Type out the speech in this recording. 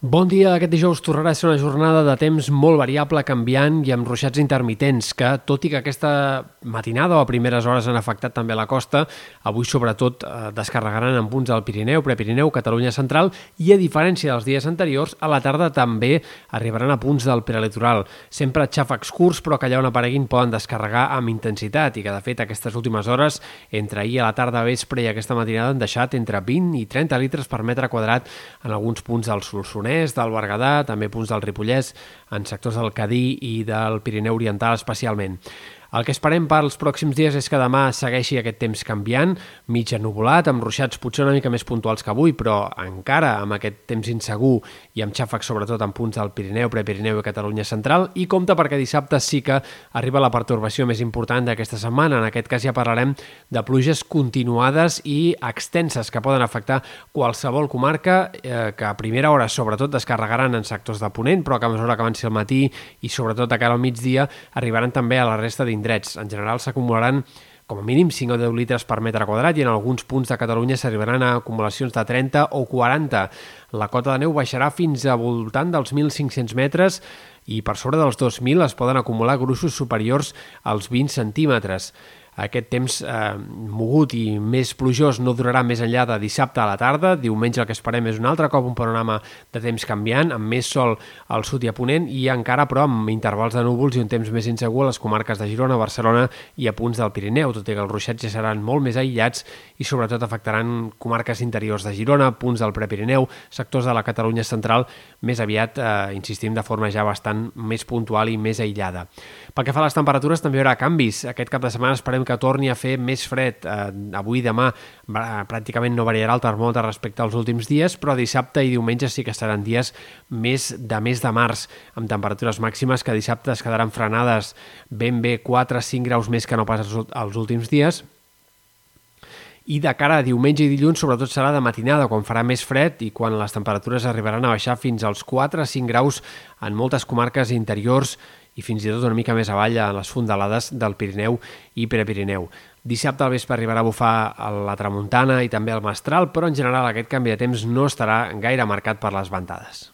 Bon dia. Aquest dijous tornarà a ser una jornada de temps molt variable, canviant i amb ruixats intermitents, que, tot i que aquesta matinada o a primeres hores han afectat també la costa, avui sobretot eh, descarregaran en punts del Pirineu, Prepirineu, Catalunya Central i, a diferència dels dies anteriors, a la tarda també arribaran a punts del prelitoral. Sempre xàfecs curts, però que allà on apareguin poden descarregar amb intensitat i que, de fet, aquestes últimes hores, entre ahir a la tarda, vespre i aquesta matinada, han deixat entre 20 i 30 litres per metre quadrat en alguns punts del Solsonès Moianès, del Berguedà, també punts del Ripollès, en sectors del Cadí i del Pirineu Oriental especialment. El que esperem per als pròxims dies és que demà segueixi aquest temps canviant, mig ennubulat, amb ruixats potser una mica més puntuals que avui, però encara amb aquest temps insegur i amb xàfecs sobretot en punts del Pirineu, Prepirineu i Catalunya Central, i compta perquè dissabte sí que arriba la pertorbació més important d'aquesta setmana. En aquest cas ja parlarem de pluges continuades i extenses que poden afectar qualsevol comarca eh, que a primera hora sobretot descarregaran en sectors de Ponent, però que a mesura que avanci el matí i sobretot a cara al migdia arribaran també a la resta indrets. En general s'acumularan com a mínim 5 o 10 litres per metre quadrat i en alguns punts de Catalunya s'arribaran a acumulacions de 30 o 40. La cota de neu baixarà fins a voltant dels 1.500 metres i per sobre dels 2.000 es poden acumular gruixos superiors als 20 centímetres. Aquest temps eh, mogut i més plujós no durarà més enllà de dissabte a la tarda. Diumenge el que esperem és un altre cop un panorama de temps canviant, amb més sol al sud i a ponent i encara, però, amb intervals de núvols i un temps més insegur a les comarques de Girona, Barcelona i a punts del Pirineu, tot i que els ruixats ja seran molt més aïllats i sobretot afectaran comarques interiors de Girona, punts del Prepirineu, sectors de la Catalunya central, més aviat, eh, insistim, de forma ja bastant més puntual i més aïllada. Pel que fa a les temperatures, també hi haurà canvis. Aquest cap de setmana esperem que torni a fer més fred. Eh, avui demà pràcticament no variarà el termòmetre respecte als últims dies, però dissabte i diumenge sí que seran dies més de mes de març, amb temperatures màximes que dissabte es quedaran frenades ben bé 4-5 graus més que no pas els últims dies, i de cara a diumenge i dilluns sobretot serà de matinada, quan farà més fred i quan les temperatures arribaran a baixar fins als 4-5 graus en moltes comarques interiors i fins i tot una mica més avall a les fondalades del Pirineu i Prepirineu. Dissabte al vespre arribarà a bufar a la tramuntana i també al mestral, però en general aquest canvi de temps no estarà gaire marcat per les ventades.